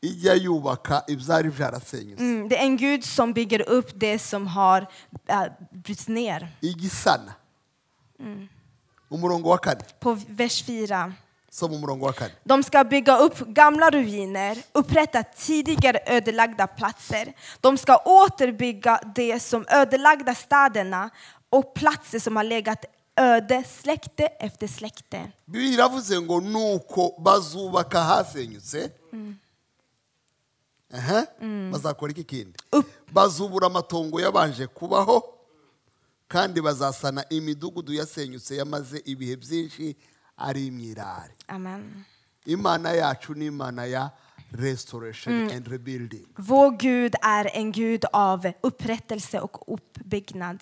Ni imana ijya yubaka ibyari byarasenyutse Mm, det är en gud som bygger upp det som har äh, brutits ner. igisana Mm. umurongo wa kane På vers 4. soma umurongo wa kane De ska bygga upp gamla ruiner, upprätta tidigare ödelagda platser. De ska återbygga det som ödelagda städerna och platser som har legat öde släkte efter släkte. bibiri iravuze ngo nuko bazubaka hasenyutse Aha. Bazakora iki kindi? Bazubura amatongo yabanje kubaho kandi bazasana imidugudu yasenyutse yamaze ibihe byinshi ari imyirare Amen. imana yacu ni imana ya restoration and rebuilding. Vår Gud är en Gud av upprättelse och uppbyggnad.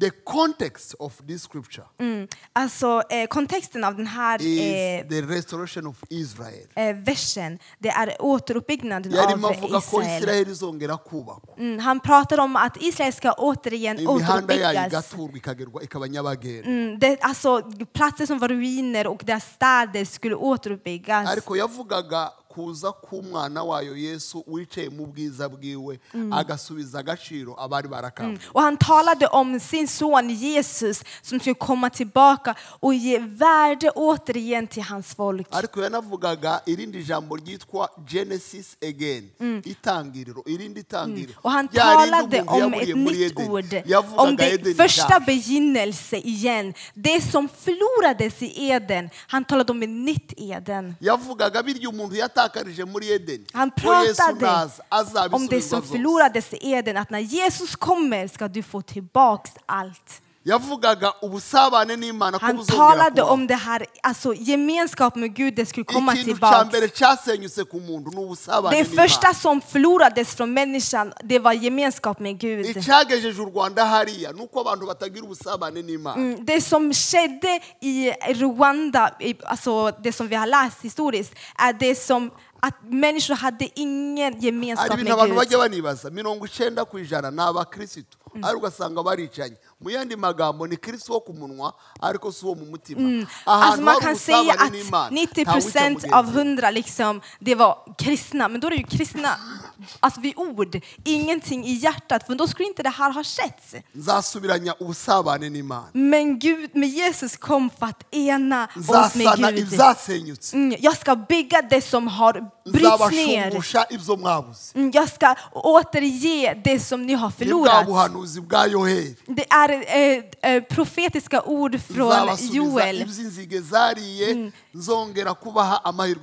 The context of this scripture Mm. Alltså eh, kontexten av den här is eh, the restoration of israel eh, versen, det är återuppbyggnaden yarimo av avuga ko Israel. isiraheli izongera kubakwa Mm, han pratar om att Israel ska återigen imihanda yayo återuppbyggas. igaturwa ikagerwa ikaba nyabagendwa Mm, det, alltså, platser som var ruiner och deras städer skulle återuppbyggas. ariko yavugaga kuza k'umwana wayo yesu wicaye mu bwiza bwiwe agasubiza agaciro abari barakambuye Och han talade om sin son Jesus som skulle komma tillbaka och ge värde återigen till hans folk. ariko yanavugaga irindi jambo ryitwa genesis again itangiriro irindi tangiriro. Och han talade om ett nytt ord, om det första begynnelse igen. Det som förlorades i Eden, han talade om ett nytt Eden. yavugaga birya umuntu edeni Han pratade om det som förlorades i Eden, att när Jesus kommer ska du få tillbaks allt. Han talade om det här, alltså gemenskap med Gud, det skulle komma ubusabane Det första som förlorades från människan, det var gemenskap med Gud. Mm, Det som skedde i Rwanda, alltså det som vi har läst historiskt, är det som att människor hade ingen gemenskap med Gud. bajya mu yandi magambo ni kirisitu wo ku munwa ariko si uwo mu mutima Alltså man kan säga att n'Imana, 90 ntawica procent mugenzi av we. 100 liksom, det var kristna. Men då är det ju kristna alltså vid ord, ingenting i hjärtat. För då skulle inte det här ha skett. Men Gud, med Jesus kom för att ena oss med Gud. Mm, jag ska bygga det som har brytts ner. Mm, jag ska återge det som ni har förlorat. Det är eh, eh, profetiska ord från Joel.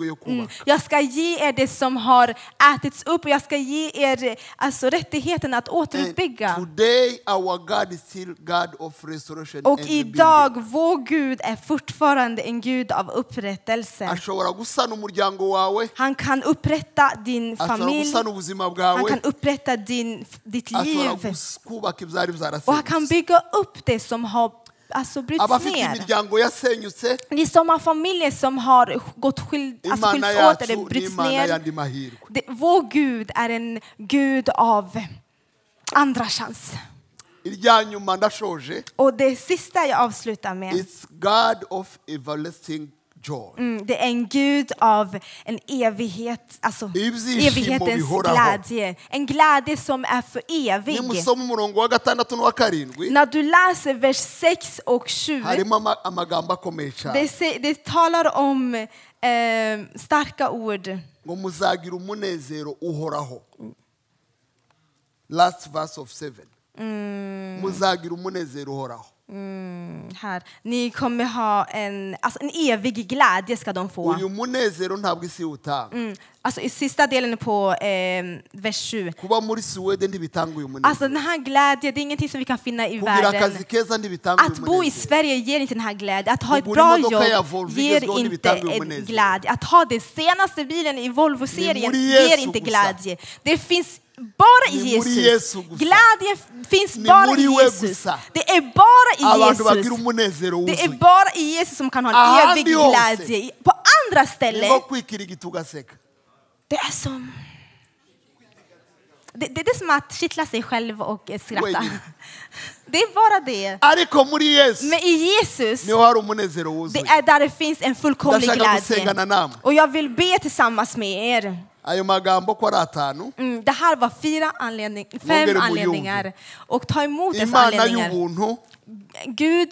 yo kubaka. Jag ska ge er det som har ätits upp och jag ska ge er alltså, rättigheten att återuppbygga. today our God is still God of restoration Och idag, vår Gud är fortfarande en Gud av upprättelse. Han kan upprätta din familj, han kan upprätta din, ditt liv. och han kan byarasenyutse bygga upp det som har alltså, abafite ner. Ni som har familjer som har gått skild, alltså, skilts åt eller imana ner. Det, vår Gud är en Gud av andra chans. Och det sista jag avslutar med, it's God of everlasting joy. Mm, det är en Gud av en evighet, alltså evighetens glädje. En glädje som är för evig. När du läser vers 6 och 7, harimo ama- amagambo akomeye cyane. det, se- det talar om eh, starka ord. last verse of seven. Muzagira umunezero uhoraho Mm, här. Ni kommer ha en, alltså en evig glädje ska de få. uyu munezero ntabwo isi iwutanga Mm. Alltså i sista delen på eh, vers 7. kuba muri suwede ntibitanga uyu munezero Alltså den här glädjen, det är ingenting som vi kan finna i kugira världen. akazi keza ntibitanga uyu Att bo i munezero Sverige ger inte den här glädjen. Att ha ett Kugura bra imodoka ya jobb Volvo ger inte en umunezero. glädje. Att ha den senaste bilen i Volvo-serien ger inte gusa. glädje. Det finns bara i Jesus. Glädjen finns bara i Jesus. Det är bara i Jesus. Det är bara i Jesus som kan ha en evig glädje. På andra ställen, det är som... Det, det är som att kittla sig själv och eh, skratta. Det är bara det. Men i Jesus, det är där det finns en fullkomlig glädje. Och jag vill be tillsammans med er. Ayo magambo ko ari atanu Mm, det här var fyra anledning, fem anledningar. Och ta emot dessa anledningar. Gud,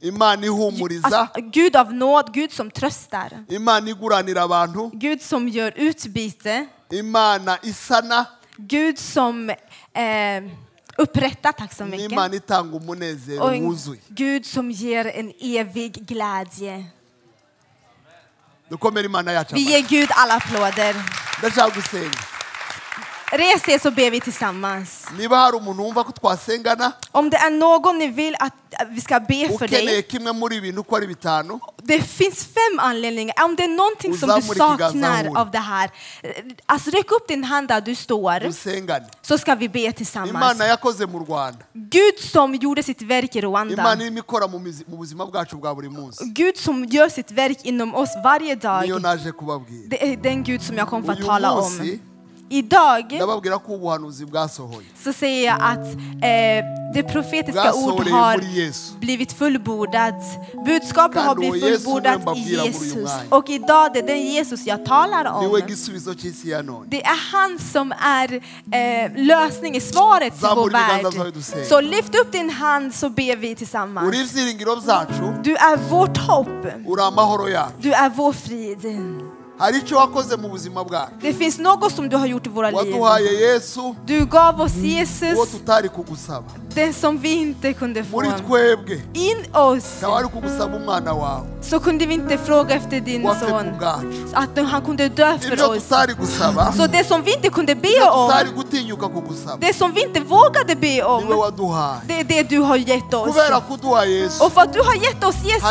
imana ihumuriza alltså, Gud av nåd, Gud som tröstar. imana iguranira abantu Gud som gör utbyte. imana isana Gud som eh, upprättar, tack så mycket. Och en Gud som ger en evig glädje. Vi ger Gud alla applåder. Deixa algo ser. Res er så ber vi tillsammans. Om det är någon ni vill att vi ska be för dig. Det finns fem anledningar. Om det är någonting som du saknar av det här, alltså räck upp din hand där du står så ska vi be tillsammans. Gud som gjorde sitt verk i Rwanda. Gud som gör sitt verk inom oss varje dag. Det är den Gud som jag kom för att tala om. Idag så säger jag att eh, det profetiska ord bwasohoreye har blivit fullbordat. Budskapet har blivit fullbordat i Jesus. Och idag det är den Jesus jag talar om. Det är han som är eh, lösningen, svaret till vår värld. Så lyft upp din hand så ber vi tillsammans. Du är vårt hopp. Du är vår frid. Hari icyo wakoze mu buzima bwacu. Det finns något som du har gjort i våra liv. waduhaye yesu. Du gav oss uwo Jesus, tutari kugusaba. Som vi inte kunde få. muri twebwe. In oss. Ntawari kugusaba umwana wawe. Så kunde vi inte fråga efter din son. Att han kunde dö för oss. Så det som vi inte kunde be om, det som vi inte vågade be om, det är det du har gett oss. Och för att du har gett oss Jesus,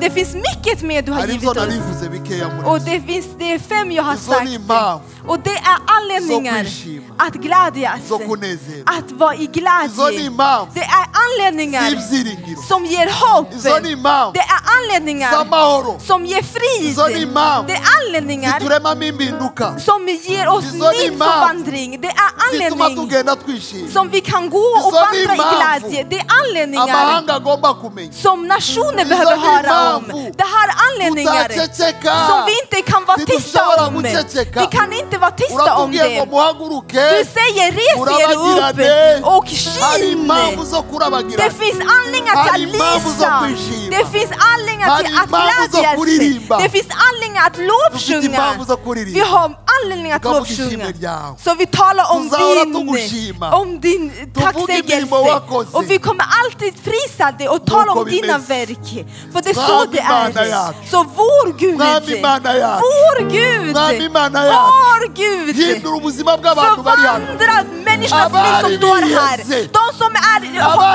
det finns mycket mer du har givit oss. Och det finns det är fem jag har sagt. Och det är anledningar att glädjas. Att vara i glädje. Det är anledningar som ger hopp. Det är anledningar som ger frid. Det är anledningar som ger oss ny förvandling. Det är zituma anledning tugenda twishima som vi kan gå och vandra i glädje. Det är anledningar som nationer behöver höra om. Det här är anledningar som vi inte kan vara tysta om. Vi kan inte vara tysta om det. Du säger res er upp och skin. Det finns anledningar till att kwishima. Det finns anledningar till att glädjas. kuririmba. Det finns anledningar att lovsjunga. Vi har anledning att lovsjunga. Så vi talar om din, om din tacksägelse. Och vi kommer alltid prisa dig och tala om dina verk. För det är så det är. Så vår Gud. Vår Gud, vår Gud förvandra människornas liv som står här. De som är,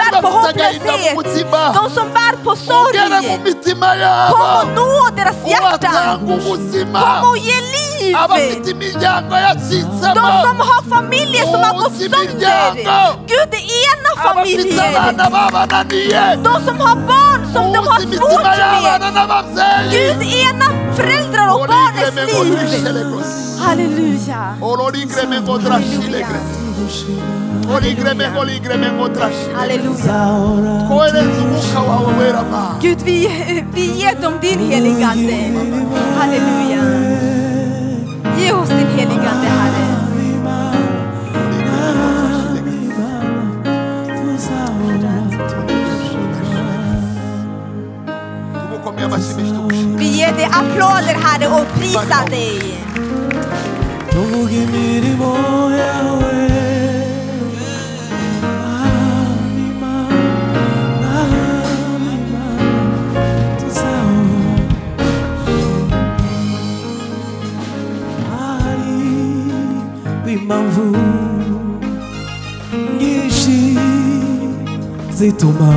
bär på hopplöshet. De som bär på sorg. Kom och nå deras hjärtan. Kom och ge liv. De som har familjer som har gått sönder. Gud, det ena familjer. babananiye De som har barn som de har svårt med. Gud, ena föräldrar och barnens liv. Halleluja. Halleluja. Gud, vi, vi ger dem din heligande. Halleluja. Ge oss din heligande, Herre. Vi ger dig applåder prisa dig. tuvuge imirimo yawe Mwami Mana, Mwami Mana, tuzahora hari impamvu nyinshi zituma